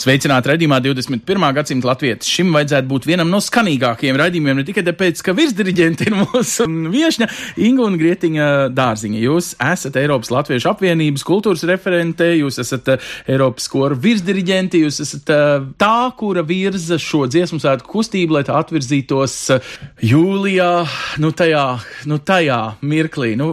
Sveicināti raidījumā 21. gadsimta latvietis. Šim vajadzētu būt vienam no skanīgākajiem raidījumiem, ne tikai tāpēc, ka virsdiriģenti ir mūsu viesņa Inga un Grietiņa dārziņa. Jūs esat Eiropas Latviešu apvienības kultūras referente, jūs esat uh, Eiropas koru virsdiriģenti, jūs esat uh, tā, kura virza šo dziesmu svētku kustību, lai tā atvirzītos uh, jūlijā, nu tajā, nu tajā mirklī, nu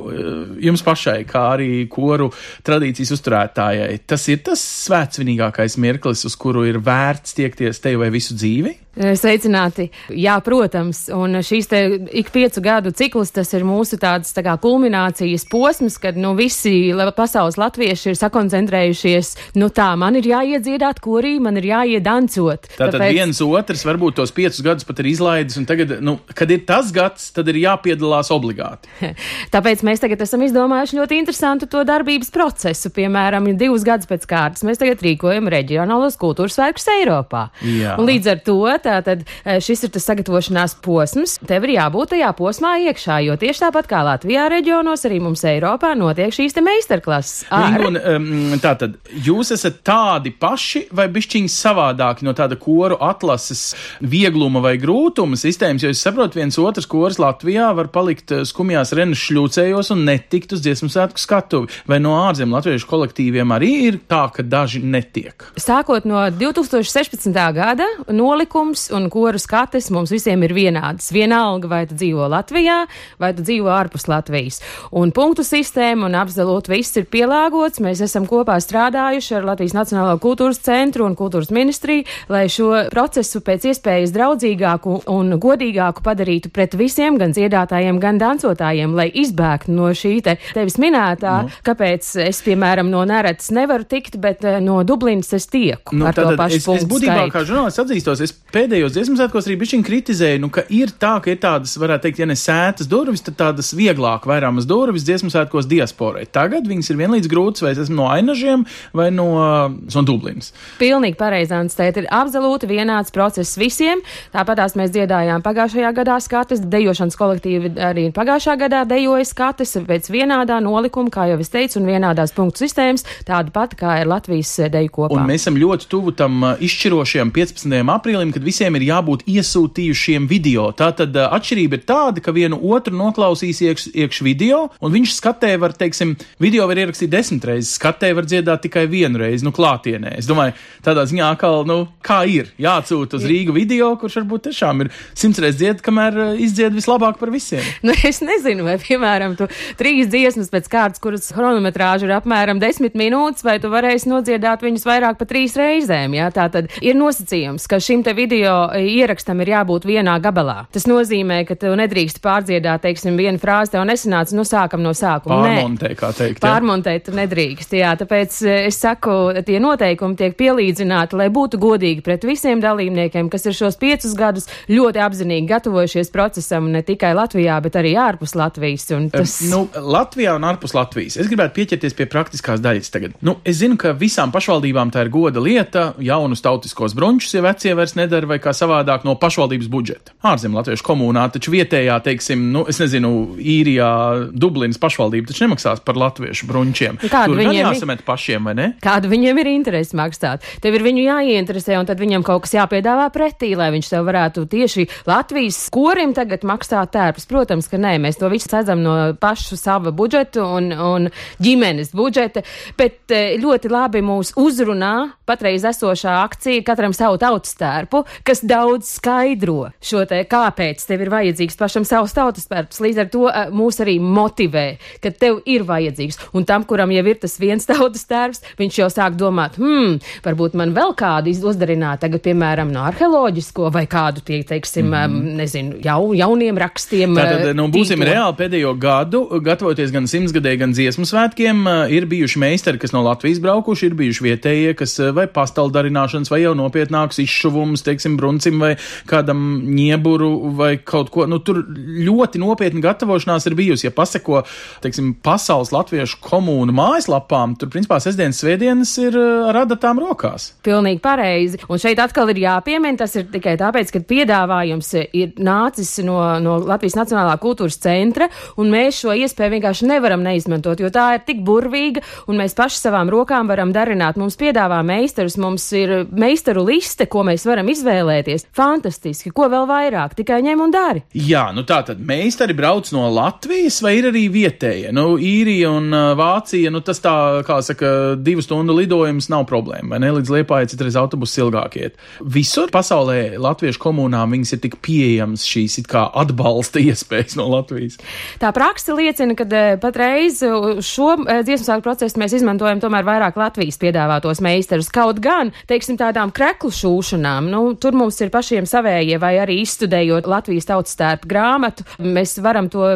jums pašai, kā arī koru tradīcijas uzturētājai. Tas ir tas svētsvinīgākais mirklis, uz kuru ir vērts tiekties te vai visu dzīvi? Sveicināti! Jā, protams, un šīs te ik piecu gadu cikls, tas ir mūsu tāds tā kā kulminācijas posms, kad nu visi pasaules latvieši ir sakoncentrējušies, nu tā, man ir jāiet dziedāt korī, man ir jāiet dancot. Tātad Tāpēc... viens otrs varbūt tos piecus gadus pat ir izlaidis, un tagad, nu, kad ir tas gads, tad ir jāpiedalās obligāti. Tāpēc mēs tagad esam izdomājuši ļoti interesantu to darbības procesu. Piemēram, divus gadus pēc kārtas mēs tagad rīkojam reģionālos kultūras svētkus Eiropā. Līdz ar to tātad, eh, šis ir tas sagatavošanās posms. Tev ir jābūt tajā posmā iekšā, jo tieši tāpat kā Latvijā reģionos, arī mums Eiropā notiek šīs te meistarklases. ar- Un, um, tātad, jūs esat tādi paši vai bišķiņi savādāki no tāda koru atlases viegluma vai grūtuma sistēmas, jo es saprotu, viens otrs koris Latvijā var palikt eh, skumjās renas šļūcējos un netikt uz dziesmu svētku skatuvi. Vai no ārzem latviešu kolektīviem arī ir tā, ka daži netiek? Sākot no 2016. gada, nolikums un koru skates mums visiem ir vienāds. Vienalga, vai tu dzīvo Latvijā, vai tu dzīvo ārpus Latvijas. Un punktu sistēma un absolūti viss ir pielāgots. Mēs esam kopā strādājuši ar Latvijas Nacionālo kultūras centru un kultūras ministriju, lai šo procesu pēc iespējas draudzīgāku un godīgāku padarītu pret visiem, gan dziedātājiem, gan dancotājiem, lai izbēgtu no šī te tevis minētā, Nu. kāpēc es, piemēram, no Neretas nevaru tikt, bet eh, no Dublinas es tieku Nu, ar to pašu es, es būtībā skaitu. kā žurnālists atzīstos, es pēdējos dziesmu svētkos arī bišķiņ kritizēju, nu, ka ir tā, ka ir tādas, varētu teikt, ja ne sētas durvis, tad tādas vieglāk vērāmas durvis dziesmu svētkos diasporai. Tagad viņas ir vienlīdz grūtas, vai es esmu no Ainažiem vai no, no Dublinas. Pilnīgi pareizi, Anstēt, ir absolūti vienāds process visiem. Tāpatās mēs dziedājām pagājušajā gadā skates, dejošanas kolektīvi arī pagājušā gadā dejoja skates pēc vienādā nolikuma, kā jau es teicu, un vienādās punktu sistēmas, tāda pati kā ir Latvijas deju kopā. Un mēs esam ļoti tuvu tam uh, izšķirošajam 15. aprīlim, kad visiem ir jābūt iesūtījušiem video. Tātad uh, atšķirība ir tāda, ka vienu otru noklausīs iekš, iekš video, un viņš skatē var, teiksim, video var ierakstīt desmit reizes, skatē var dziedāt tikai vienu reizi, nu, klātienē. Es domāju, tādā ziņā, kā, nu, kā ir jāatsūta uz Rīgu video, kurš varbūt tiešām ir simts reizes dzied, kamēr uh, izdzied vislabāk par visiem. Nu, es nezinu, vai, piemēram, tu trīs dziesmas pēc kārtas, kuras chronometrāža ir apmēram desmit minūtes, vai tu varēsi nodziedāt viņus vairāk par trīs reizēm. Jā? Tā tad ir nosacījums, ka šim te video ierakstam ir jābūt vienā gabalā. Tas nozīmē, ka tu nedrīkst pārdziedāt, teiksim, vienu frāzi, tev nesanāca, nu sākam no sākuma. Pārmontē, kā teikt. jā. Pārmontēt tu nedrīkst, jā, tāpēc eh, es saku, tie noteikumi tiek pielīdzināti, lai būtu godīgi pret visiem dalībniekiem, kas ir šos piecus gadus ļoti apzinīgi gatavojušies procesam ne tikai Latvijā, bet arī ārpus Latvijas. Un tas, Nu, Latvijā un ārpus Latvijas. Es gribētu pieķerties pie praktiskās daļas tagad. Nu, es zinu, ka visām pašvaldībām tā ir goda lieta. Jaunus tautiskos brunčus jau vecie vairs nedara vai kā savādāk no pašvaldības budžeta. Ārzem Latviešu komunā taču vietējā, teiksim, nu, es nezinu, īrijā, Dublinas pašvaldība taču nemaksās par latviešu brunčiem. Kāda Tur viņiem jāsamet pašiem, vai ne? Kāda viņiem ir interese maksāt? Tev ir viņu jāieinteresē, un tad viņam kaut kas jāpiedāvā pretī, lai viņš tev varētu tieši Latvijas korim tagad maksāt tērpus. Protams, ka nē, mēs to visu redzam no pašu sava budžeta un, un ģimenes budžeta, bet eh, ļoti labi mūs uzrunā patreiz esošā akcija katram savu tautas tērpu, kas daudz skaidro šo te, kāpēc tev ir vajadzīgs pašam savs tautas tērps. Līdz ar to eh, mūs arī motivē, ka tev ir vajadzīgs. Un tam, kuram jau ir tas viens tautas tērps, viņš jau sāk domāt, hmm, varbūt man vēl kādu uzdarināt, tagad, piemēram, no arheoloģisko vai kādu, tie, teiksim, mm nezinu, jau, jauniem rakstiem. Tātad, eh, nu, būsim tīklo. reāli pēdējo gadu, gatavoties gan simtsgadēji, gan dziesmu svētkiem, eh, ir bijuši meistari, kas no Latvijas braukuši, ir bijuši vietējie, kas vai pastaldarināšanas vai jau nopietnāks izšuvums, teiksim, bruncim vai kādam ņieburu vai kaut ko. Nu, tur ļoti nopietni gatavošanās ir bijusi. Ja paseko, teiksim, pasaules latviešu komūnu mājaslapām, tur, principā, sestdienas svētdienas ir uh, ar adatām rokās. Pilnīgi pareizi. Un šeit atkal ir jāpiemina, tas ir tikai tāpēc, ka piedāvājums ir nācis no, no Latvijas Nacionālā kultūras centra, un mēs šo iespēju vienkārši nevaram neizmantot, jo tā ir tik burvīga, un mēs paši savām rokām varam darināt. Mums piedāvā meistarus, mums ir meistaru liste, ko mēs varam izvēlēties. Fantastiski, ko vēl vairāk, tikai ņem un dari. Jā, nu tā tad meistari brauc no Latvijas vai ir arī vietējie? Nu, īrija un Vācija, nu tas tā, kā saka, divu stundu lidojums nav problēma, vai ne? Līdz Liepājai citreiz autobusu ilgāk iet. Visur pasaulē latviešu komunām viņas ir tik pieejamas šīs it kā atbalsta iespējas no Latvijas. Tā praksa liecina, ka patreiz šo dziesmu sāku procesu mēs izmantojam tomēr vairāk Latvijas piedāvātos meistarus. Kaut gan, teiksim, tādām kreklu šūšanām, nu, tur mums ir pašiem savējie vai arī izstudējot Latvijas tautas stērpu grāmatu, mēs varam to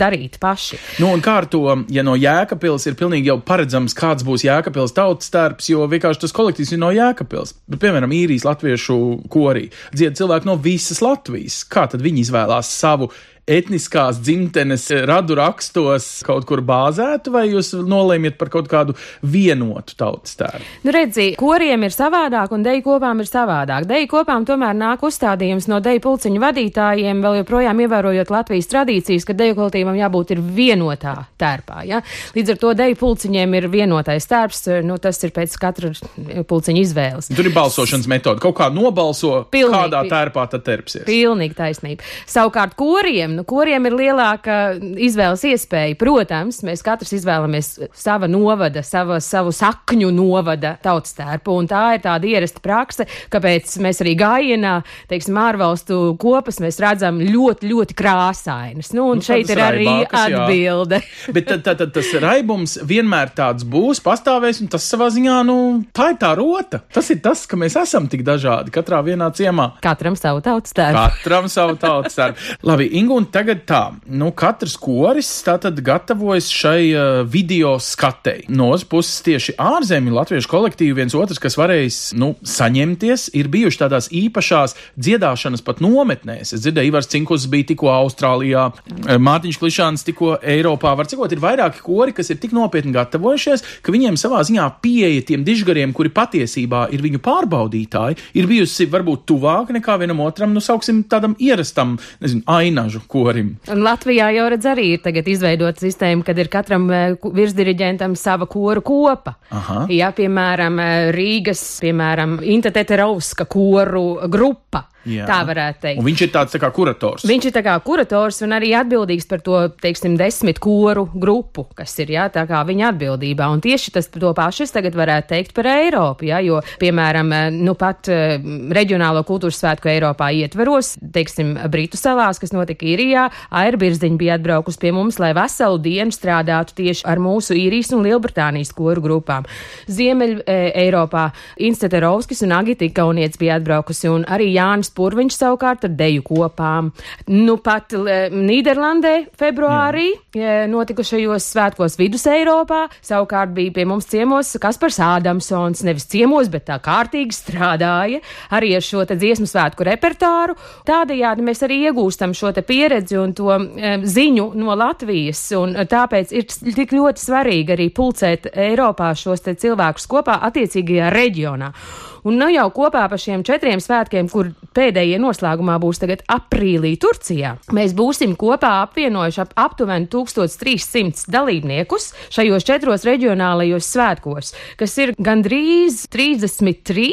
darīt paši. Nu, un kā ar to, ja no Jēkabils ir pilnīgi jau paredzams, kāds būs Jēkabils tautas stērps, jo vienkārši tas kolektīvs ir no Jēkabils. Bet, piemēram, īrijas latviešu korī dzied cilvēki no visas Latvijas. Kā tad viņi izvēlās savu etniskās dzimtenes radu rakstos kaut kur bāzētu, vai jūs nolēmiet par kaut kādu vienotu tautas tēlu? Nu, redzi, koriem ir savādāk un deju kopām ir savādāk. Deju kopām tomēr nāk uzstādījums no deju pulciņu vadītājiem, vēl joprojām ievērojot Latvijas tradīcijas, ka deju kolektīvam jābūt ir vienotā tērpā. Ja? Līdz ar to deju pulciņiem ir vienotais tērps, nu, tas ir pēc katra pulciņa izvēles. Tur ir balsošanas metode. Kaut kā nobalso, Pilnīgi, kādā tērpā tad terps ir. Pilnīgi taisnība. Savukārt koriem nu, kuriem ir lielāka izvēles iespēja. Protams, mēs katrs izvēlamies sava novada, sava, savu sakņu novada tautas tērpu, un tā ir tāda ierasta prakse, kāpēc mēs arī gājienā, teiksim, ārvalstu kopas mēs redzam ļoti, ļoti krāsainas. Nu, un nu, šeit ir arī raibākas, atbilde. Bet tad, tad, tad tas raibums vienmēr tāds būs, pastāvēs, un tas savā ziņā, nu, tā ir tā rota. Tas ir tas, ka mēs esam tik dažādi katrā vienā ciemā. Katram savu tautas tērpu. Katram savu tautas tērpu. Labi, Ingu, un tagad tā, nu, katrs koris tātad gatavojas šai uh, video skatei. No otras puses, tieši ārzemju latviešu kolektīvi viens otrs, kas varējis, nu, saņemties, ir bijuši tādās īpašās dziedāšanas pat nometnēs. Es dzirdēju, Ivars Cinkus bija tikko Austrālijā, Mārtiņš Klišāns tikko Eiropā. Var cikot, ir vairāki kori, kas ir tik nopietni gatavojušies, ka viņiem savā ziņā pieeja tiem dižgariem, kuri patiesībā ir viņu pārbaudītāji, ir bijusi varbūt tuvāk nekā vienam otram, nu, sauksim tādam ierastam, nezinu, ainažu korim. Un Latvijā jau redz arī ir tagad izveidota sistēma, kad ir katram eh, virsdiriģentam sava koru kopa. Aha. Ja, piemēram, eh, Rīgas, piemēram, Inta Teterovska koru grupa. Jā. Tā varētu teikt. Un viņš ir tāds tā kā kurators. Viņš ir tā kā kurators un arī atbildīgs par to, teiksim, desmit koru grupu, kas ir, jā, tā kā viņa atbildībā. Un tieši tas to pašu es tagad varētu teikt par Eiropu, jā, jo, piemēram, nu pat uh, reģionālo kultūras svētku Eiropā ietveros, teiksim, Britu salās, kas notika īrijā, Airbirziņa bija atbraukus pie mums, lai veselu dienu strādātu tieši ar mūsu īrijas un Lielbritānijas koru grupām. Ziemeļ e, Eiropā Insteterovskis un Agita Ikaunietis bija atbraukusi un arī Jānis Jānis Purviņš savukārt ar deju kopām. Nu, pat Nīderlandē februārī Jā. notikušajos svētkos vidus Eiropā savukārt bija pie mums ciemos Kaspars Ādamsons, nevis ciemos, bet tā kārtīgi strādāja arī ar šo te dziesmu svētku repertāru. Tādējādi mēs arī iegūstam šo te pieredzi un to e, ziņu no Latvijas, un tāpēc ir tik ļoti svarīgi arī pulcēt Eiropā šos te cilvēkus kopā attiecīgajā reģionā. Un nu jau kopā pa šiem četriem svētkiem, kur pēdējie noslēgumā būs tagad aprīlī Turcijā, mēs būsim kopā apvienojuši ap aptuveni 1300 dalībniekus šajos četros reģionālajos svētkos, kas ir gandrīz 33,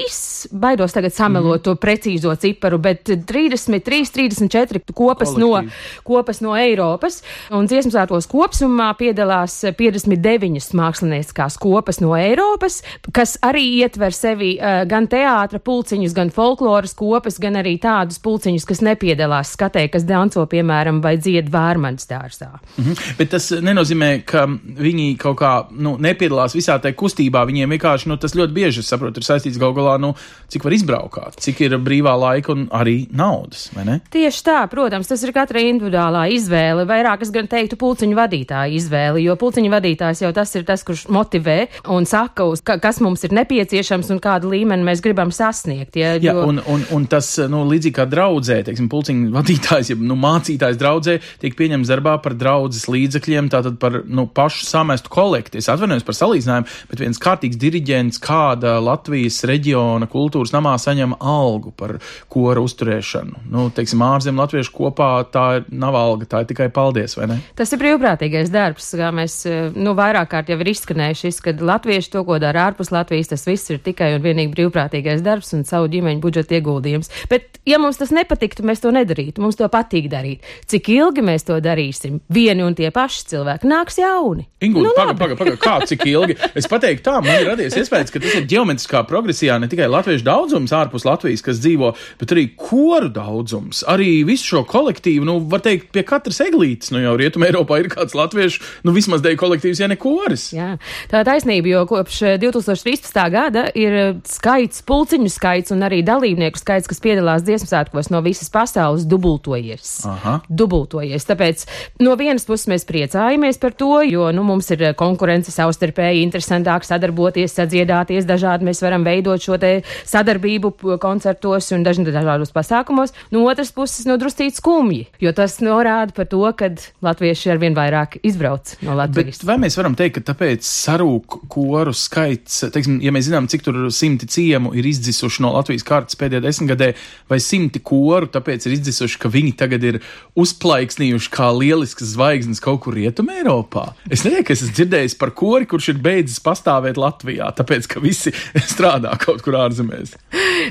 baidos tagad samelot mm. to precīzo ciparu, bet 33, 34 kopas Kolektīvi. no, kopas no Eiropas, un dziesmu svētkos kopsumā piedalās 59 mākslinieckās kopas no Eiropas, kas arī ietver sevi uh, gan gan teātra pulciņus, gan folkloras kopas, gan arī tādus pulciņus, kas nepiedalās skatē, kas danco, piemēram, vai dzied vērmanas dārzā. Mhm. Bet tas nenozīmē, ka viņi kaut kā nu, nepiedalās visā tajā kustībā. Viņiem vienkārši nu, tas ļoti bieži, es saprotu, ir saistīts gal galā, nu, cik var izbraukāt, cik ir brīvā laika un arī naudas? Tieši tā, protams, tas ir katra individuālā izvēle. Vairāk es gan teiktu pulciņu vadītāja izvēle, jo pulciņu vadītājs jau tas ir tas, kurš motivē un saka, uz, ka, kas mums ir nepieciešams un kādu līmeni mēs gribam sasniegt. Ja, Jā, jo... un, un, un tas, nu, līdzīgi kā draudzē, teiksim, pulciņu vadītājs, ja nu, mācītājs draudzē, tiek pieņemts darbā par draudzes līdzekļiem, tātad par nu, pašu samestu kolekti. Es atvainojos par salīdzinājumu, bet viens kārtīgs diriģents kāda Latvijas reģiona kultūras namā saņem algu par kora uzturēšanu. Nu, teiksim, ārzem latviešu kopā tā nav alga, tā ir tikai paldies, vai ne? Tas ir brīvprātīgais darbs, kā mēs nu, vairāk kārt jau ir izskanējušis, ka latvieši to, ko dara ārpus Latvijas, tas viss ir tikai un vienīgi brīvprātīgais darbs un savu ģimeņu budžeta ieguldījums. Bet, ja mums tas nepatiktu, mēs to nedarītu. Mums to patīk darīt. Cik ilgi mēs to darīsim? Vieni un tie paši cilvēki nāks jauni. Ingūna, nu, pagaidi, pagaidi, paga, kā cik ilgi? Es pateiktu tā, man ir radies iespējas, ka tas ir ģeometriskā progresijā ne tikai latviešu daudzums ārpus Latvijas, kas dzīvo, bet arī koru daudzums. Arī visu šo kolektīvu, nu, var teikt, pie katras eglītes, nu jau Rietumē Eiropā ir kāds latviešu, nu vismaz deju kolektīvs, ja ne koris. Jā, tā taisnība, jo kopš 2013. gada ir skaits, pulciņu skaits un arī dalībnieku skaits, kas piedalās dziesmu svētkos no visas pasaules, dubultojies. Aha. Dubultojies. Tāpēc no vienas puses mēs priecājamies par to, jo, nu, mums ir konkurence savstarpēji interesantāk sadarboties, sadziedāties dažādi. Mēs varam veidot šo te sadarbību koncertos un dažādos pasākumos. No otras puses, no druscīt skumji, jo tas norāda par to, ka latvieši arvien vairāk izbrauc no Latvijas. Bet vai mēs varam teikt, ka tāpēc sarūk koru skaits, teiksim, ja mēs zinām, cik tur simti ciemu ir izdzisuši no Latvijas kārtas pēdējā desmitgadē, vai simti koru, tāpēc ir izdzisuši, ka viņi tagad ir uzplaiksnījuši kā lielisks zvaigznes kaut kur rietumē Eiropā? Es nezinu, ka esmu dzirdējis par kori, kurš ir beidzis pastāvēt Latvijā, tāpēc, ka visi strādā kaut kur ārzemēs.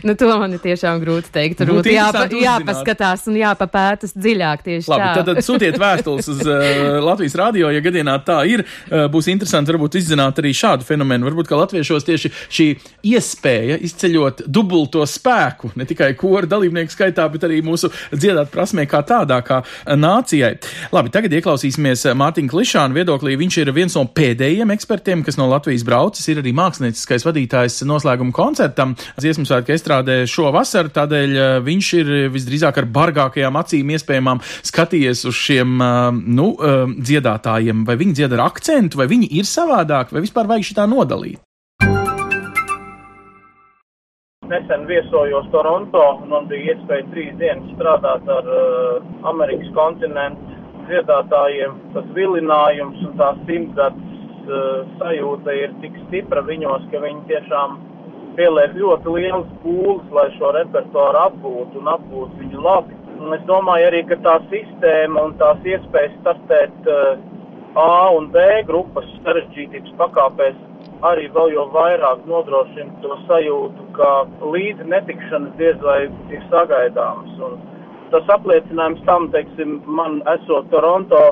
nu, to man ir tiešām grūti teikt. Tur būtu jāpa, jāpaskatās un jāpapētas dziļāk tieši Labi, tā. tad, tad sūtiet vēstules uz uh, Latvijas radio, ja gadienā tā ir. Uh, būs interesanti varbūt izzināt arī šādu fenomenu. Varbūt, ka latviešos tieši šī iespēja izceļot dubulto spēku, ne tikai koru dalībnieku skaitā, bet arī mūsu dziedāt prasmē kā tādā, kā nācijai. Labi, tagad ieklausīsimies Mārtiņa Klišāna viedoklī. Viņš ir viens no pēdējiem ekspertiem, kas no Latvijas braucis, ir arī mākslinieckais vadītājs noslēguma koncertam dziesmu svētku estrādē šo vasaru, tādēļ uh, viņš ir visdrīzāk ar bargākajām acīm iespējamām skatījies uz šiem, uh, nu, uh, dziedātājiem, vai viņi dzied ar akcentu, vai viņi ir savādāk, vai vispār vajag šitā nodalīt. Nesen viesojos Toronto un man bija iespēja trīs dienas strādāt ar uh, Amerikas kontinentu dziedātājiem. Tas vilinājums un tā simtgads uh, sajūta ir tik stipra viņos, ka viņi tiešām pieliek ļoti liels pūles, lai šo repertuāru apgūtu un apgūtu viņu labi. Un es domāju arī, ka tā sistēma un tās iespējas startēt uh, A un B grupas sarežģītības pakāpēs arī vēl jau vairāk nodrošina to sajūtu, ka līdzi netikšanas diez vai ir sagaidāmas. Un tas apliecinājums tam, teiksim, man esot Toronto,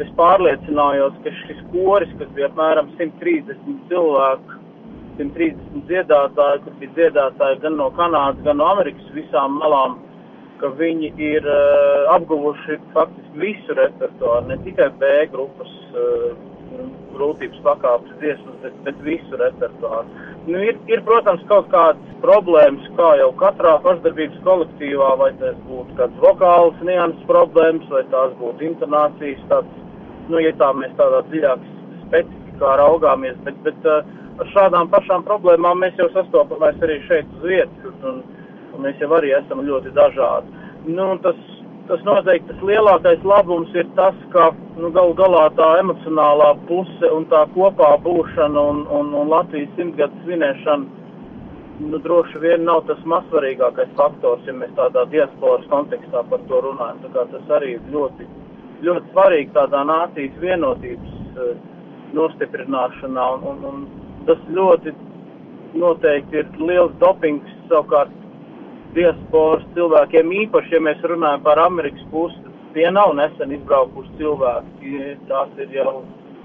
es pārliecinājos, ka šis koris, kas bija apmēram 130 cilvēku, 130 dziedātāji, kur bija dziedātāji gan no Kanādas, gan no Amerikas visām malām, ka viņi ir uh, apguvuši faktiski visu repertuāru, ne tikai B grupas uh, grūtības pakāpes dziesmas, bet, bet visu repertuāru. Nu, ir, ir, protams, kaut kādas problēmas, kā jau katrā pašdarbības kolektīvā, vai tas būtu kāds vokāls nianses problēmas, vai tās būtu intonācijas, tāds, nu, ja tā mēs tādā dziļāk specifikā raugāmies, bet, bet uh, ar šādām pašām problēmām mēs jau sastopamies arī šeit uz vietas, un, un mēs jau arī esam ļoti dažādi. Nu, tas, tas noteikti tas lielākais labums ir tas, ka nu, gal galā tā emocionālā puse un tā kopā būšana un, un, un Latvijas simtgadus svinēšana nu, droši vien nav tas mazsvarīgākais faktors, ja mēs tādā diasporas kontekstā par to runājam. Tā kā tas arī ir ļoti, ļoti svarīgi tādā nācijas vienotības uh, nostiprināšanā un, un, un tas ļoti noteikti ir liels dopings savukārt diasporas cilvēkiem, īpaši, ja mēs runājam par Amerikas pusi, tie nav nesen izbraukuši cilvēki, tās ir jau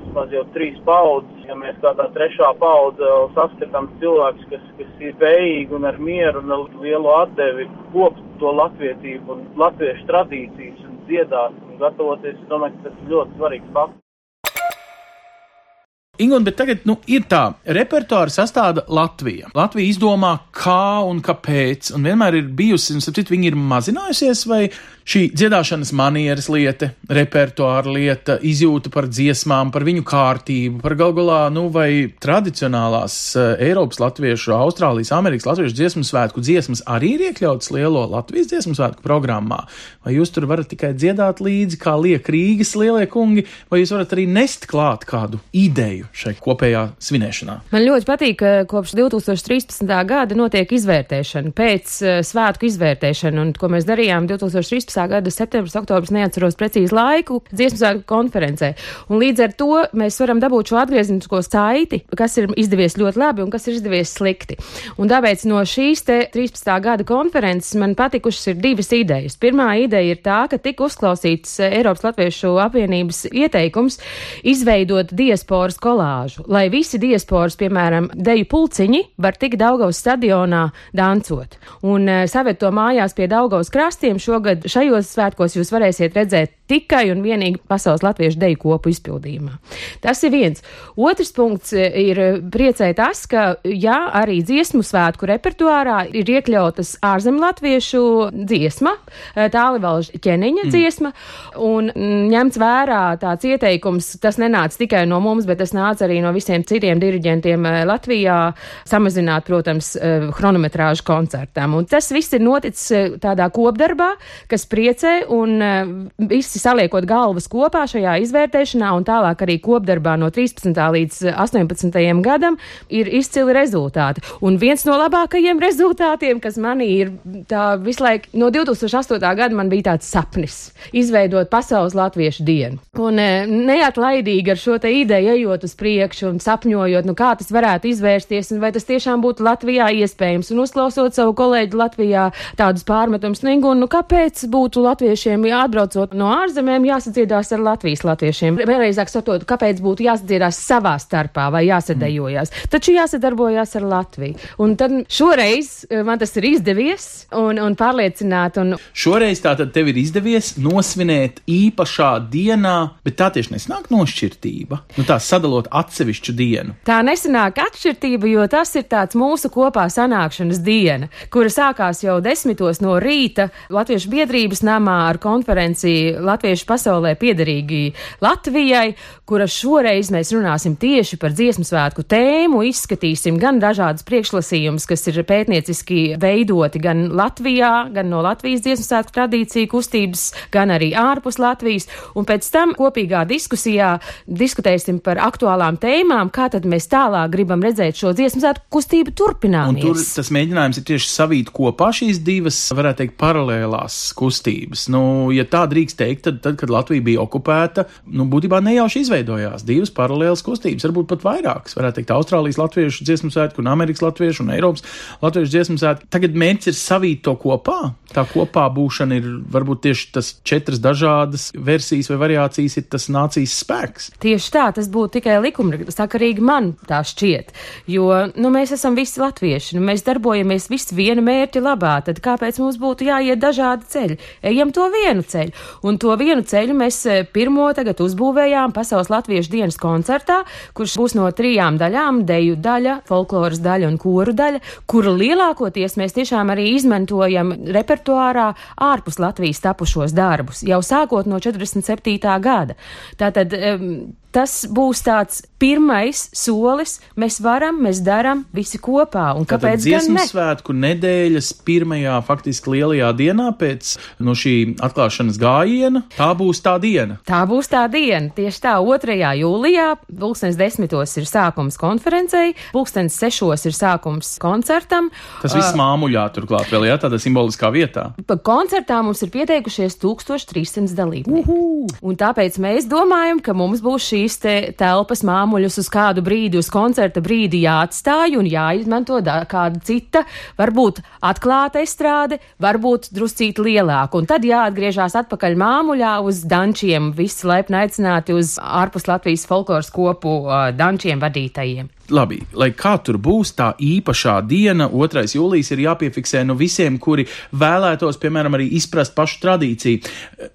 vismaz jau trīs paudzes. Ja mēs kādā trešā paudze saskatām cilvēkus, kas, kas ir spējīgi un ar mieru un ar lielu atdevi kopt to latvietību un latviešu tradīcijas un dziedāt un gatavoties, es domāju, ka tas ir ļoti svarīgs fakts. Ingun, bet tagad nu, ir tā, repertuāra sastāda Latvija. Latvija izdomā, kā un kāpēc, un vienmēr ir bijusi, un sapratu, viņi ir mazinājusies, vai šī dziedāšanas manieres lieta, repertuāra lieta, izjūta par dziesmām, par viņu kārtību, par galgulā, nu, vai tradicionālās uh, Eiropas latviešu, Austrālijas, Amerikas latviešu dziesmu svētku dziesmas arī ir iekļautas lielo Latvijas dziesmu svētku programmā, vai jūs tur varat tikai dziedāt līdzi, kā liek Rīgas lielie kungi, vai jūs varat arī nest klāt kādu ideju šai kopējā svinēšanā? Man ļoti patīk, ka kopš 2013. gada notiek izvērtēšana, pēc uh, svētku izvērtēšana, un ko mēs darījām 2013 gada septembris, oktobris, neatceros precīzi laiku, dziesmu svētku konferencē. Un līdz ar to mēs varam dabūt šo atgrieznisko saiti, kas ir izdevies ļoti labi un kas ir izdevies slikti. Un tāpēc no šīs te 13. gada konferences man patikušas ir divas idejas. Pirmā ideja ir tā, ka tika uzklausīts eh, Eiropas Latviešu apvienības ieteikums izveidot diasporas kolāžu, lai visi diasporas, piemēram, deju pulciņi var tikt Daugavas stadionā dancot. Un uh, saved to mājās pie Daugavas krastiem šogad šajos svētkos jūs varēsiet redzēt tikai un vienīgi pasaules latviešu deju kopu izpildījumā. Tas ir viens. Otrs punkts e, ir priecē tas, ka, jā, arī dziesmu svētku repertuārā ir iekļautas ārzem latviešu dziesma, e, tālivalža ķeniņa mm. dziesma, un ņemts vērā tāds ieteikums, tas nenāca tikai no mums, bet tas nāca arī no visiem citiem diriģentiem e, Latvijā, samazināt, protams, chronometrāžu koncertam. Un tas viss ir noticis tādā kopdarbā, kas priecē, un visi saliekot galvas kopā šajā izvērtēšanā un tālāk arī kopdarbā no 13. līdz 18. gadam, ir izcili rezultāti. Un viens no labākajiem rezultātiem, kas manī ir tā visu laiku, no 2008. gada man bija tāds sapnis - izveidot pasaules latviešu dienu. Un neatlaidīgi ar šo te ideju ejot uz priekšu un sapņojot, nu kā tas varētu izvērsties un vai tas tiešām būtu Latvijā iespējams. Un uzklausot savu kolēģi Latvijā tādus pārmetumus, nu, nu kāpēc būtu latviešiem jāatbraucot no ārzemēm, jāsadziedās ar Latvijas latviešiem. Vēlreizāk sakot, kāpēc būtu jāsadziedās savā starpā vai jāsadējojās. Mm. Taču jāsadarbojās ar Latviju. Un tad šoreiz eh, man tas ir izdevies un, un pārliecināt. Un... Šoreiz tā tad tev ir izdevies nosvinēt īpašā dienā, bet tā tieši nesnāk nošķirtība. Nu, tā sadalot atsevišķu dienu. Tā nesanāk atšķirtība, jo tas ir tāds mūsu kopā sanākšanas diena, kura sākās jau desmitos no rīta Latviešu biedrības namā ar konferenci Latviešu pasaulē piederīgi Latvijai, kura šoreiz mēs runāsim tieši par dziesmu svētku tēmu, izskatīsim gan dažādas priekšlasījumus, kas ir pētnieciski veidoti gan Latvijā, gan no Latvijas dziesmu svētku tradīciju kustības, gan arī ārpus Latvijas, un pēc tam kopīgā diskusijā diskutēsim par aktuālām tēmām, kā tad mēs tālāk gribam redzēt šo dziesmu svētku kustību turpinājumu. Tur tas mēģinājums ir tieši savīt kopā šīs divas, varētu teikt, paralēlās kustības. Nu, ja tā drīkst teikt, tad, tad kad Latvija bija okupēta, nu, būtībā nejauši izveidojās divas paralēlas kustības, varbūt pat vairākas. Varētu teikt, Austrālijas latviešu dziesmu svētku, un Amerikas latviešu un Eiropas latviešu dziesmu svētku. Tagad mērķis ir savīt to kopā. Tā kopā būšana ir varbūt tieši tas četras dažādas versijas vai variācijas, ir tas nācijas spēks. Tieši tā, tas būtu tikai likumsakarīgi man tā šķiet. Jo nu, mēs esam visi latvieši, nu, mēs darbojamies visi viena mērķa labā, tad kāpēc mums būtu jāiet dažādi ceļi? Ejam to vienu ceļu. Un to vienu ceļu mēs e, pirmo tagad uzbūvējām Pasaules Latviešu dienas koncertā, kurš būs no trijām daļām - deju daļa, folkloras daļa un koru daļa, kuru lielākoties mēs tiešām arī izmantojam repertuārā ārpus Latvijas tapušos darbus, jau sākot no 47. gada. Tātad tas būs tāds pirmais solis. Mēs varam, mēs darām visi kopā. Un kāpēc? Tātad dziesmu ne? svētku nedēļas pirmajā, faktiski lielajā dienā pēc no šī atklāšanas gājiena. Tā būs tā diena. Tā būs tā diena. Tieši tā, 2. jūlijā, pulkstens desmitos ir sākums konferencei, pulkstens sešos ir sākums koncertam. Tas viss uh, māmuļā turklāt vēl, jā, tādā simboliskā vietā. Pa koncertā mums ir pieteikušies 1300 dalībnieki. Un tāpēc mēs domājam, ka mums būs šīs te telpas māmuļā māmuļus uz kādu brīdi, uz koncerta brīdi jāatstāj un jāizmanto da- kāda cita, varbūt atklāta estrāde, varbūt druscīt lielāka. Un tad jāatgriežās atpakaļ māmuļā uz dančiem, visi laipni aicināti uz ārpus Latvijas folkloras kopu uh, dančiem vadītajiem. Labi, lai kā tur būs, tā īpašā diena, 2. jūlijas, ir jāpiefiksē no visiem, kuri vēlētos, piemēram, arī izprast pašu tradīciju.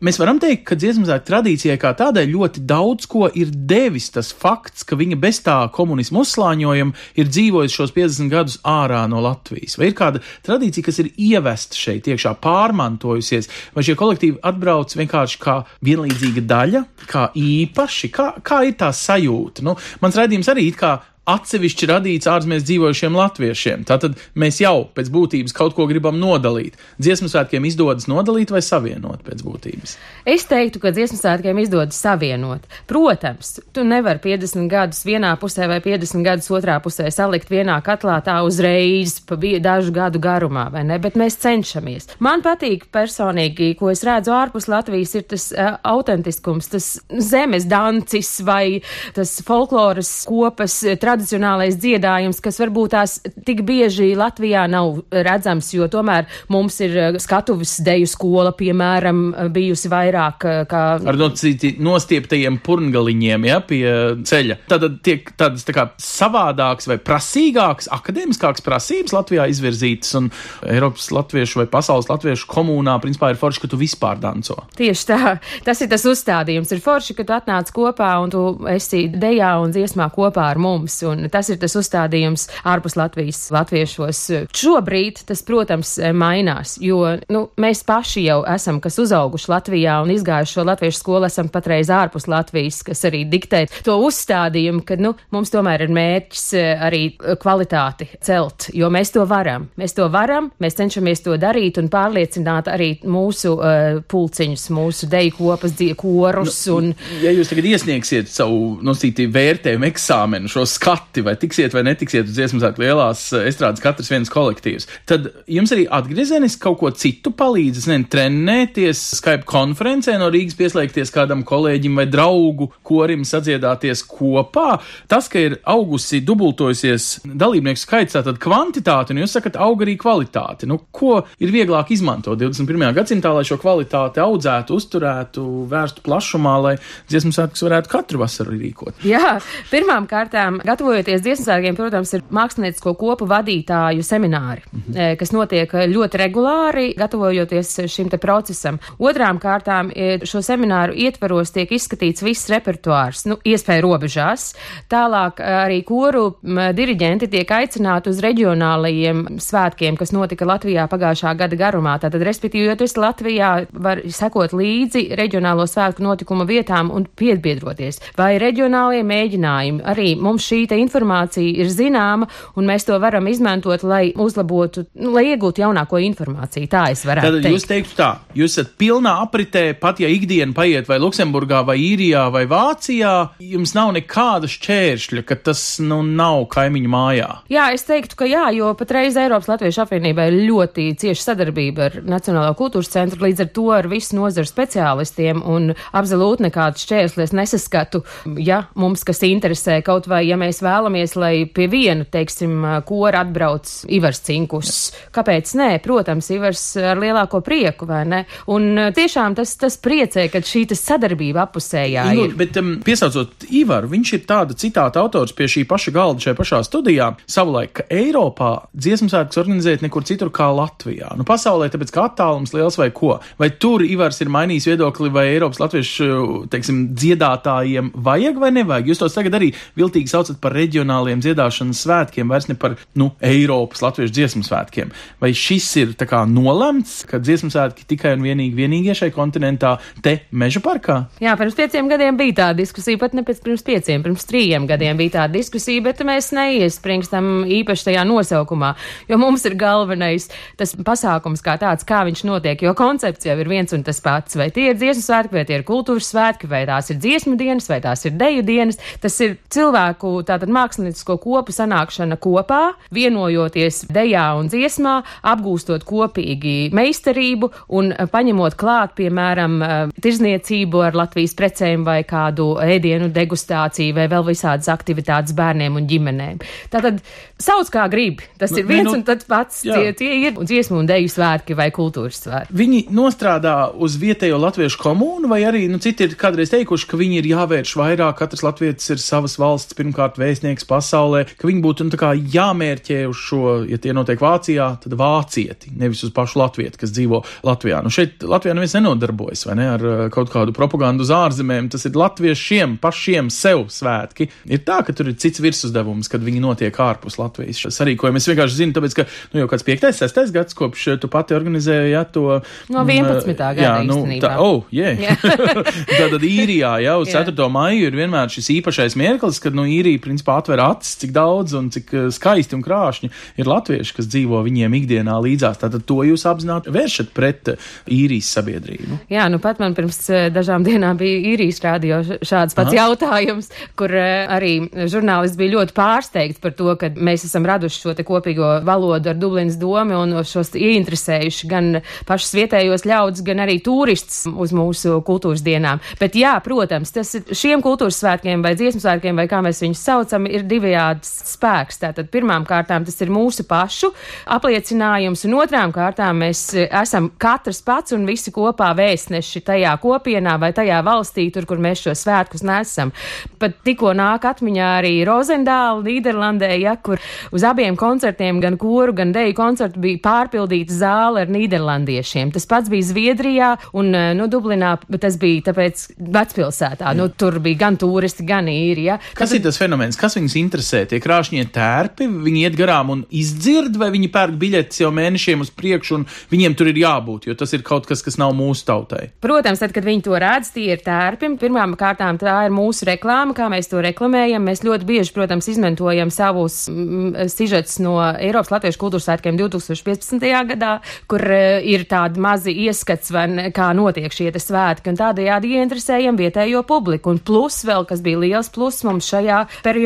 Mēs varam teikt, ka dziesmu svētku tradīcijai kā tādai ļoti daudz ko ir devis tas fakts, ka viņa bez tā komunismu uzslāņojuma ir dzīvojusi šos 50 gadus ārā no Latvijas. Vai ir kāda tradīcija, kas ir ievesta šeit iekšā, pārmantojusies, vai šie kolektīvi atbrauc vienkārši kā vienlīdzīga daļa, kā īpaši, kā, kā ir tā sajūta? Nu, mans raidījums arī it kā atsevišķi radīts ārzemēs dzīvojušiem latviešiem. Tātad mēs jau pēc būtības kaut ko gribam nodalīt. Dziesmu svētkiem izdodas nodalīt vai savienot pēc būtības. Es teiktu, ka dziesmu svētkiem izdodas savienot. Protams, tu nevari 50 gadus vienā pusē vai 50 gadus otrā pusē salikt vienā katlā tā uzreiz pa dažu gadu garumā, vai ne? Bet mēs cenšamies. Man patīk personīgi, ko es redzu ārpus Latvijas, ir tas uh, autentiskums, tas zemes dancis vai tas folkloras kopas eh, tradicionālais dziedājums, kas varbūt tās tik bieži Latvijā nav redzams, jo tomēr mums ir eh, skatuves deju skola, piemēram, bijusi vairāk eh, kā Ar nocīti nostieptajiem purngaliņiem, ja, pie ceļa. Tad tiek tādas tā kā savādākas vai prasīgākas, akadēmiskākas prasības Latvijā izvirzītas, un Eiropas latviešu vai pasaules latviešu komunā, principā, ir forši, ka tu vispār danco. Tieši tā, tas ir tas uzstādījums. Ir forši, ka tu atnāc kopā un tu esi dejā un dziesmā kopā ar mums. Un tas ir tas uzstādījums ārpus Latvijas latviešos. Šobrīd tas, protams, mainās, jo nu, mēs paši jau esam, kas uzauguši Latvijā un izgājuši šo latviešu skolu, esam patreiz ārpus Latvijas, kas arī diktē to uzstādījumu, ka nu, mums tomēr ir mērķis eh, arī kvalitāti celt, jo mēs to varam. Mēs to varam, mēs cenšamies to darīt un pārliecināt arī mūsu uh, pulciņus, mūsu deju kopas, korus un Ja jūs tagad iesniegsiet savu nosītī vērtējumu eksāmenu, šo skati, vai tiksiet vai netiksiet uz dziesmu svētku lielās eh, estrādes katrs viens kolektīvs, tad jums arī atgriezeniski kaut ko citu palīdz, es nezinu, trenēties Skype konferencē no Rīgas pieslēgties kādam kolēģim vai draugu korim sadziedāties kopā. Tas, ka ir augusi dubultojusies dalībnieku skaits, tātad kvantitāte, un jūs sakat, aug arī kvalitāte. Nu, ko ir vieglāk izmantot 21. gadsimtā, lai šo kvalitāti audzētu, uzturētu, vērstu plašumā, lai dziesmu svētkus varētu katru vasaru rīkot? Jā, pirmām kārtām, gatavojoties dziesmu svētkiem, protams, ir māksliniecisko kopu vadītāju semināri, eh, kas notiek ļoti regulāri, gatavojoties šim te procesam. Otrām kārtām, eh, šo semināru ietvaros tiek izskatīts viss repertuārs, nu, iespēja robežās. Tālāk eh, arī koru diriģenti tiek aicināti uz reģionālajiem svētkiem, kas notika Latvijā pagājušā gada garumā. Tātad, respektīvi, jo tu esi Latvijā, var sekot līdzi reģionālo svētku notikumu vietām un piebiedroties. Vai reģionālie mēģinājumi. Arī mums šī informācija ir zināma, un mēs to varam izmantot, lai uzlabotu, nu, lai iegūtu jaunāko informāciju. Tā es varētu Tad teikt. jūs teiktu tā, jūs esat pilnā apritē, pat ja ikdiena paiet vai Luksemburgā, vai Īrijā, vai Vācijā, jums nav nekāda šķēršļa, ka tas nu nav kaimiņu mājā. Jā, es teiktu, ka jā, jo patreiz Eiropas Latviešu apvienībā ir ļoti cieša sadarbība ar Nacionālo kultūras centru, līdz ar to ar visu nozaru speciālistiem un absolūti nekādas šķērslis nesaskatu, ja mums kas interesē, kaut vai, ja mēs vēlamies, lai pie viena, teiksim, kora atbrauc Ivars Cinkus. Kāpēc nē? Protams, Ivars ar lielāko prieku, vai ne? Un tiešām tas, tas priecē, ka šī sadarbība apusējā Nu, ir. bet, um, piesaucot Ivaru, viņš ir tāda citāta autors pie šī paša galda šajā pašā studijā. Savulaik, ka Eiropā dziesmu svētkus organizēt nekur citur kā Latvijā. Nu, pasaulē, tāpēc kā attālums liels vai ko. Vai tur Ivars ir mainījis viedokli, vai Eiropas latviešu, teiksim, dziedātājiem vajag vai nevajag? Jūs tos tagad arī viltīgi saucat par reģionāliem dziedāšanas svētkiem, vairs ne par, nu, Eiropas latviešu dziesmu svētkiem. Vai šis ir nolemts, ka dziesmu svētki tikai un vienīgi vienīgie šai kontinentā te meža parkā? Jā, pirms pieciem gadiem bija tā diskusija, pat ne pēc pirms pieciem, pirms trījiem gadiem bija tā diskusija, bet mēs neiespringstam īpaši tajā nosaukumā, jo mums ir galvenais tas pasākums kā tāds, kā viņš notiek, jo koncepts jau ir viens un tas pats, vai tie ir dziesmu svētki, vai tie ir kultūras svētki, vai tās ir dziesmu dienas, vai tās ir deju dienas, tas ir cilvēku tā tātad māksliniecisko kopu sanākšana kopā, vienojoties dejā un dziesmā, apgūstot kopīgi meistarību un paņemot klāt, piemēram, tirzniecību ar Latvijas precēm vai kādu ēdienu degustāciju vai vēl visādas aktivitātes bērniem un ģimenēm. Tātad sauc kā grib. Tas Nu, ir viens nu, un tas pats. jā. Tie, tie ir dziesmu un deju svētki vai kultūras svētki. Viņi nostrādā uz vietējo latviešu komunu, vai arī nu, citi ir kādreiz teikuši, ka viņi ir jāvērš vairāk. Katrs latvietis ir savas valsts pirmkārt vēstnieks pasaulē, ka viņi būtu nu, jāmērķē uz šo, ja tie notiek Vācijā, tad vācieti, nevis uz pašu latvieti, kas dzīvo Latvijā. Nu, šeit Latvijā neviens nenodarbojas ne, ar uh, kaut kādu propagandu uz ārzemēm. Tas ir latviešiem pašiem sev svētki. Ir tā, ka tur ir cits virsuzdevums, kad viņi notiek ārpus Latvijas. Šis sarīkojums es vienkārši zinu, tāpēc, ka nu, jau kāds 5. 6. gads kopš uh, tu pati organizēji ja, to. No 11. gada Jā, nu, īstenībā. tā, oh, yeah. Jā. Tātad īrijā jau uz Jā. 4. maiju ir vienmēr šis īpašais mirklis, kad nu, īrija principā atver acis, cik daudz un cik eh, skaisti un krāšņi ir latvieši, kas dzīvo viņiem ikdienā līdzās. Tātad to jūs apzināti vēršat pret eh, īrijas sabiedrību. Jā, nu pat man pirms eh, dažām dienām bija īrijas rādio šāds pats Aha. jautājums, kur arī žurnālists bija ļoti pārsteigts par to, ka mēs esam raduši šo te kopīgo valodu ar Dublinas domu un šos ieinteresējuši gan pašus vietējos ļaudis, gan arī turistus uz mūsu kultūras dienām. Bet jā, protams, tas ir šiem kultūras svētkiem vai dziesmu svētkiem, vai kā mēs viņus saucam, ir divējāds spēks. Tātad pirmām kārtām tas ir mūsu pašu apliecinājums, un otrām kārtām mēs eh, esam katrs pats un visi kopā vēstneši tajā kopienā vai tajā valstī, tur, kur mēs šo svētkus nesam. Pat tikko nāk atmiņā arī Rozendāla, Nīderlandē, ja, kur uz abiem koncertiem, gan koru, gan deju koncertu bija pārpildīta zāle ar nīderlandiešiem. Tas pats bija Zviedrijā un, eh, nu, Dublinā, bet tas bija tāpēc vecpilsētā. Nu, tur bija gan turisti, gan īri, ja. Kas ir tas fenomens, kas viņus interesē? Tie krāšņie tērpi, viņi iet garām un izdzird, vai viņi pērk biļetes jau mēnešiem uz priekšu, un viņiem tur ir jābūt, jo tas ir kaut kas, kas nav mūsu tautai. Protams, tad, kad viņi to redz, tie ir tērpi. Pirmām kārtām tā ir mūsu reklāma, kā mēs to reklamējam. Mēs ļoti bieži, protams, izmantojam savus mm, sižetus no Eiropas Latviešu kultūras svētkiem 2015. gadā, kur uh, ir tādi mazi ieskats, vai, kā notiek šie svētki, un tādējādi ieinteresējam vietējo publiku. Un plus vēl, kas bija liels plus mums šajā periodā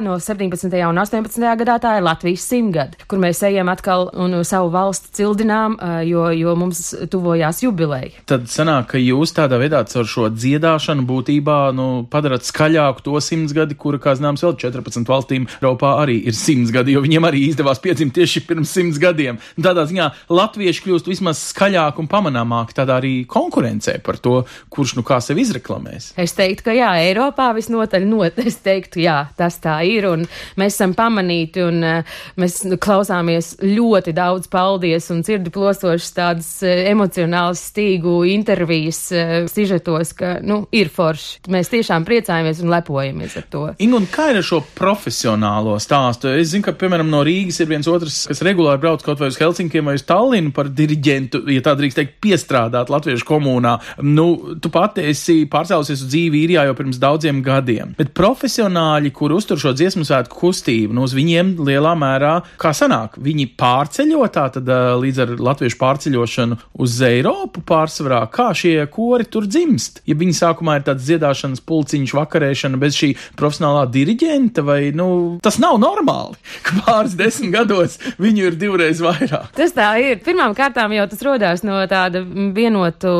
no 17. un 18. gadā, tā ir Latvijas simtgada, kur mēs ejam atkal un savu valsti cildinām, jo, jo mums tuvojās jubileja. Tad sanāk, ka jūs tādā veidā caur šo dziedāšanu būtībā nu, padarat skaļāku to simts gadi, kura, kā zināms, vēl 14 valstīm Eiropā arī ir simts gadi, jo viņiem arī izdevās piedzimt tieši pirms simts gadiem. Tādā ziņā latvieši kļūst vismaz skaļāk un pamanāmāk tādā arī konkurencē par to, kurš nu kā sevi izreklamēs. Es teiktu, ka jā, Eiropā visnotaļ not. Es teiktu, jā, tas tā ir, un mēs esam pamanīti, un uh, mēs klausāmies ļoti daudz paldies un dzirdi plosošas tādas uh, emocionālas stīgu intervijas uh, sižetos, ka, nu, ir forši. Mēs tiešām priecājamies un lepojamies ar to. Ingu, un kā ir ar šo profesionālo stāstu? Es zinu, ka, piemēram, no Rīgas ir viens otrs, kas regulāri brauc kaut vai uz Helsinkiem vai uz Tallinu par diriģentu, ja tā drīkst teikt, piestrādāt Latviešu komunā. Nu, tu pati esi pārcēlusies uz dzīvi īrijā jau pirms daudziem gadiem, bet profesionāļi, kur uztur šo dziesmu svētku kustību, nu, uz viņiem lielā mērā, kā sanāk, viņi pārceļo tā tad līdz ar latviešu pārceļošanu uz Eiropu pārsvarā, kā šie kori tur dzimst. Ja viņi sākumā ir tāds dziedāšanas pulciņš, vakarēšana bez šī profesionālā diriģenta, vai, nu, tas nav normāli, ka pāris desmit gados viņu ir divreiz vairāk. Tas tā ir. Pirmām kārtām jau tas rodās no tāda vienotu,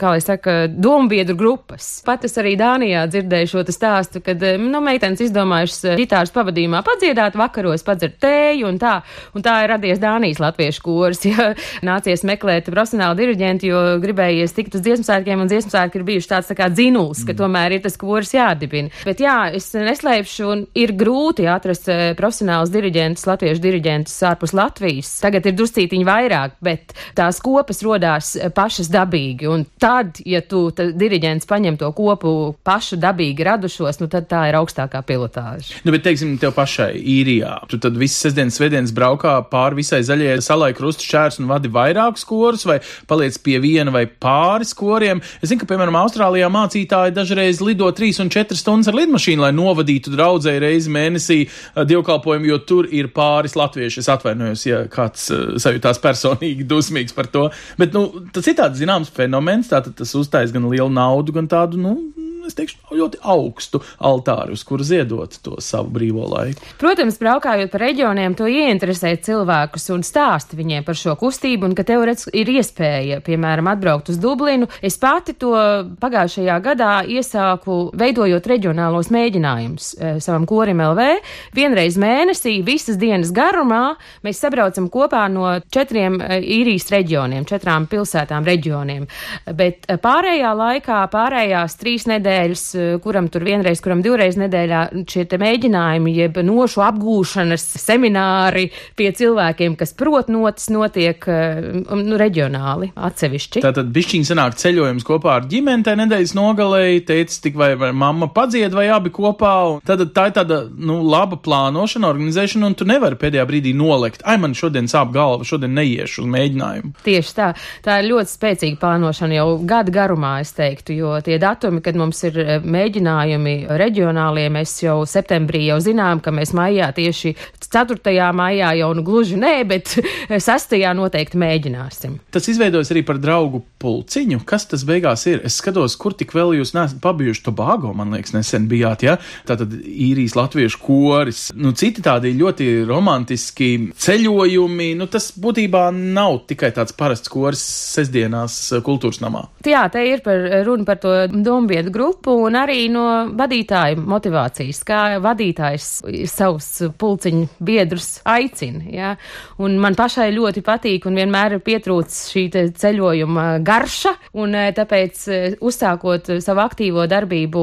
kā lai saka, dombiedru grupas. Pat es arī Dānijā dzirdēju šo stāstu, kad, nu, meitenes izdomājušas ģitāras pavadījumā padziedāt vakaros, padzert tēju un tā. Un tā ir radies Dānijas latviešu kurs, ja nācies meklēt profesionālu diriģentu, jo gribējies tikt uz dziesmu svētkiem, un dziesmu svētki ir bijuši tāds tā kā dzinuls, ka tomēr ir tas kurs jādibina. Bet jā, es neslēpšu, un ir grūti atrast eh, profesionālus diriģentus, latviešu diriģentus ārpus Latvijas. Tagad ir druscītiņi vairāk, bet tās kopas rodās eh, pašas dabīgi. Un tad, ja tu diriģents paņem to kopu pašu dabīgi radušos, nu tad tā ir augstākā pilotāža. Nu, bet, teiksim, tev pašai īrijā. Tu tad visas sestdienas, svētdienas braukā pāri visai zaļajai salai krustu šķērs un vadi vairākus korus, vai paliec pie viena vai pāris koriem. Es zinu, ka, piemēram, Austrālijā mācītāji dažreiz lido 3 un 4 stundas ar lidmašīnu, lai novadītu draudzēji reizi mēnesī uh, dievkalpojumu, jo tur ir pāris latvieši. Es atvainojos, ja kāds uh, sajūtās personīgi dusmīgs par to. Bet, nu, tas ir tāds zināms fenomens, tātad tas uztais gan lielu naudu, gan tādu, nu, es teikšu, ļoti augstu altāri, uz kuru ziedot to savu brīvo laiku. Protams, braukājot pa reģioniem, to ieinteresē cilvēkus un stāst viņiem par šo kustību, un ka tev redz, ir iespēja, piemēram, atbraukt uz Dublinu. Es pati to pagājušajā gadā iesāku veidojot reģionālos mēģinājumus e, savam korim LV. Vienreiz mēnesī, visas dienas garumā, mēs sabraucam kopā no četriem e, īrijas reģioniem, četrām pilsētām reģioniem. Bet e, pārējā laikā, pārējās trīs nedēļas, kuram tur vienreiz, kuram divreiz nedēļā šie mēģinājumi, jeb nošu apgūšanas semināri pie cilvēkiem, kas prot notis, notiek e, nu, reģionāli, atsevišķi. Tātad bišķiņi sanāk ceļojums kopā ar ģimeni tajā nedēļas nogalēji, teica tik vai, vai mamma padzied vai abi kopā, un tad tā ir tāda, nu, laba plānošana, organizēšana, un tu nevari pēdējā brīdī nolikt, ai, man šodien sāp galva, šodien neiešu uz mēģinājumu. Tieši tā. Tā ir ļoti spēcīga plānošana jau gada garumā, es teiktu, jo tie datumi, kad mums ir eh, mēģinājumi reģionālie, mēs jau septembrī jau zinām, ka mēs maijā tieši 4. maijā jau nu gluži nē, bet 6. noteikti mēģināsim. Tas izveidojas arī par draugu pulciņu. Kas tas beigās ir? Es skatos, kur tik vēl jūs neesat pabijuši Tobago, man liekas, nesen bijāt, ja? Tātad īrijas latviešu koris. Nu, citi tādi ļoti romantiski ceļojumi. Nu, tas būtībā nav tikai tāds parasts koris sestdienās eh, kultūras namā. Jā, te ir par, runa par to dombietu grupu un arī no vadītāja motivācijas, kā vadītājs savus pulciņu biedrus aicina. Ja? Un man pašai ļoti patīk un vienmēr ir pietrūcis šī ceļojuma garša, un eh, tāpēc eh, uzsākot savu aktīvo darbību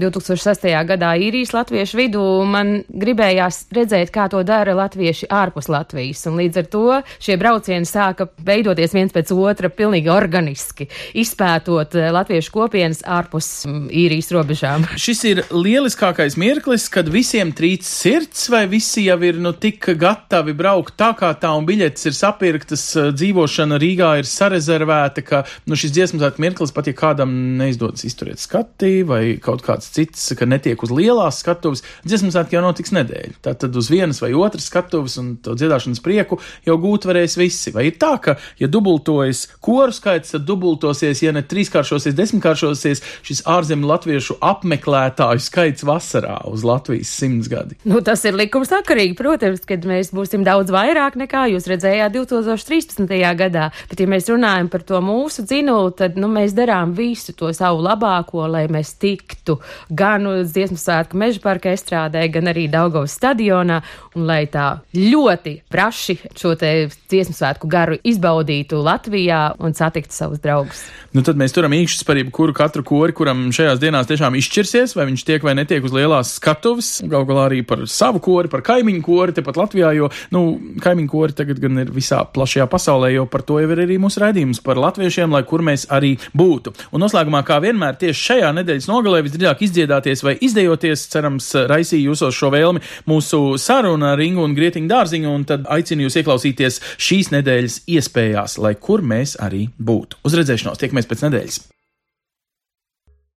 2006. gadā īrijas latviešu vidū, man gribējās redzēt, kā to dara latvieši ārpus Latvijas, un līdz ar to šie braucieni sāka veidoties viens pēc otra pilnīgi organiski, izpētot eh, latviešu kopienas ārpus mm, īrijas robežām. Šis ir lieliskākais mirklis, kad visiem trīc sirds, vai visi jau ir nu tik gatavi braukt tā kā tā, un biļetes ir sapirktas, eh, dzīvošana Rīgā ir sarezervēta, ka nu, šis dziesmu svētku mirklis, pat ja kādam neizdodas izturēt skati, vai kaut kāds cits, ka netiek uz lielās skatuves, dziesmu svētki jau notiks nedēļu. Tātad uz vienas vai otras skatuves un to dziedāšanas prieku jau gūt varēs visi. Vai ir tā, ka, ja dubultojas koru skaits, tad dubultosies, ja ne trīskāršosies, desmitkāršosies šis ārzemju latviešu apmeklētāju skaits vasarā uz Latvijas simtsgadi? Nu, tas ir likumsakarīgi, protams, kad mēs būsim daudz vairāk nekā jūs redzējāt 2013. gadā. Bet, ja mēs runājam par to mūsu dzinulu, tad nu, mēs darām visu to savu labāko, lai mēs tiktu gan uz dziesmu svētku meža parka estrādē, gan arī Daugavas stadionā, un lai tā ļoti praši šo te dziesmu svētku garu izbaudītu Latvijā un satiktu savus draugus. Nu, tad mēs turam īkšķis par jebkuru katru kori, kuram šajās dienās tiešām izšķirsies, vai viņš tiek vai netiek uz lielās skatuves. Galu galā arī par savu kori, par kaimiņu kori tepat Latvijā, jo, nu, kaimiņu kori tagad gan ir visā plašajā pasaulē, jo par to jau ir arī mūsu raidījums par latviešiem, lai kur mēs arī būtu. Un noslēgumā, kā vienmēr, tieši šajā nedēļas nogalē visdrīzāk izdziedāties vai izdejoties, cerams, raisīja jūsos šo vēlmi mūsu saruna ar Ingu un Grietiņu dārziņu, un tad aicinu jūs ieklausīties šīs nedēļas iespējās, lai kur mēs arī būtu. Uz redzēšanos, tiekamies pēc nedēļas!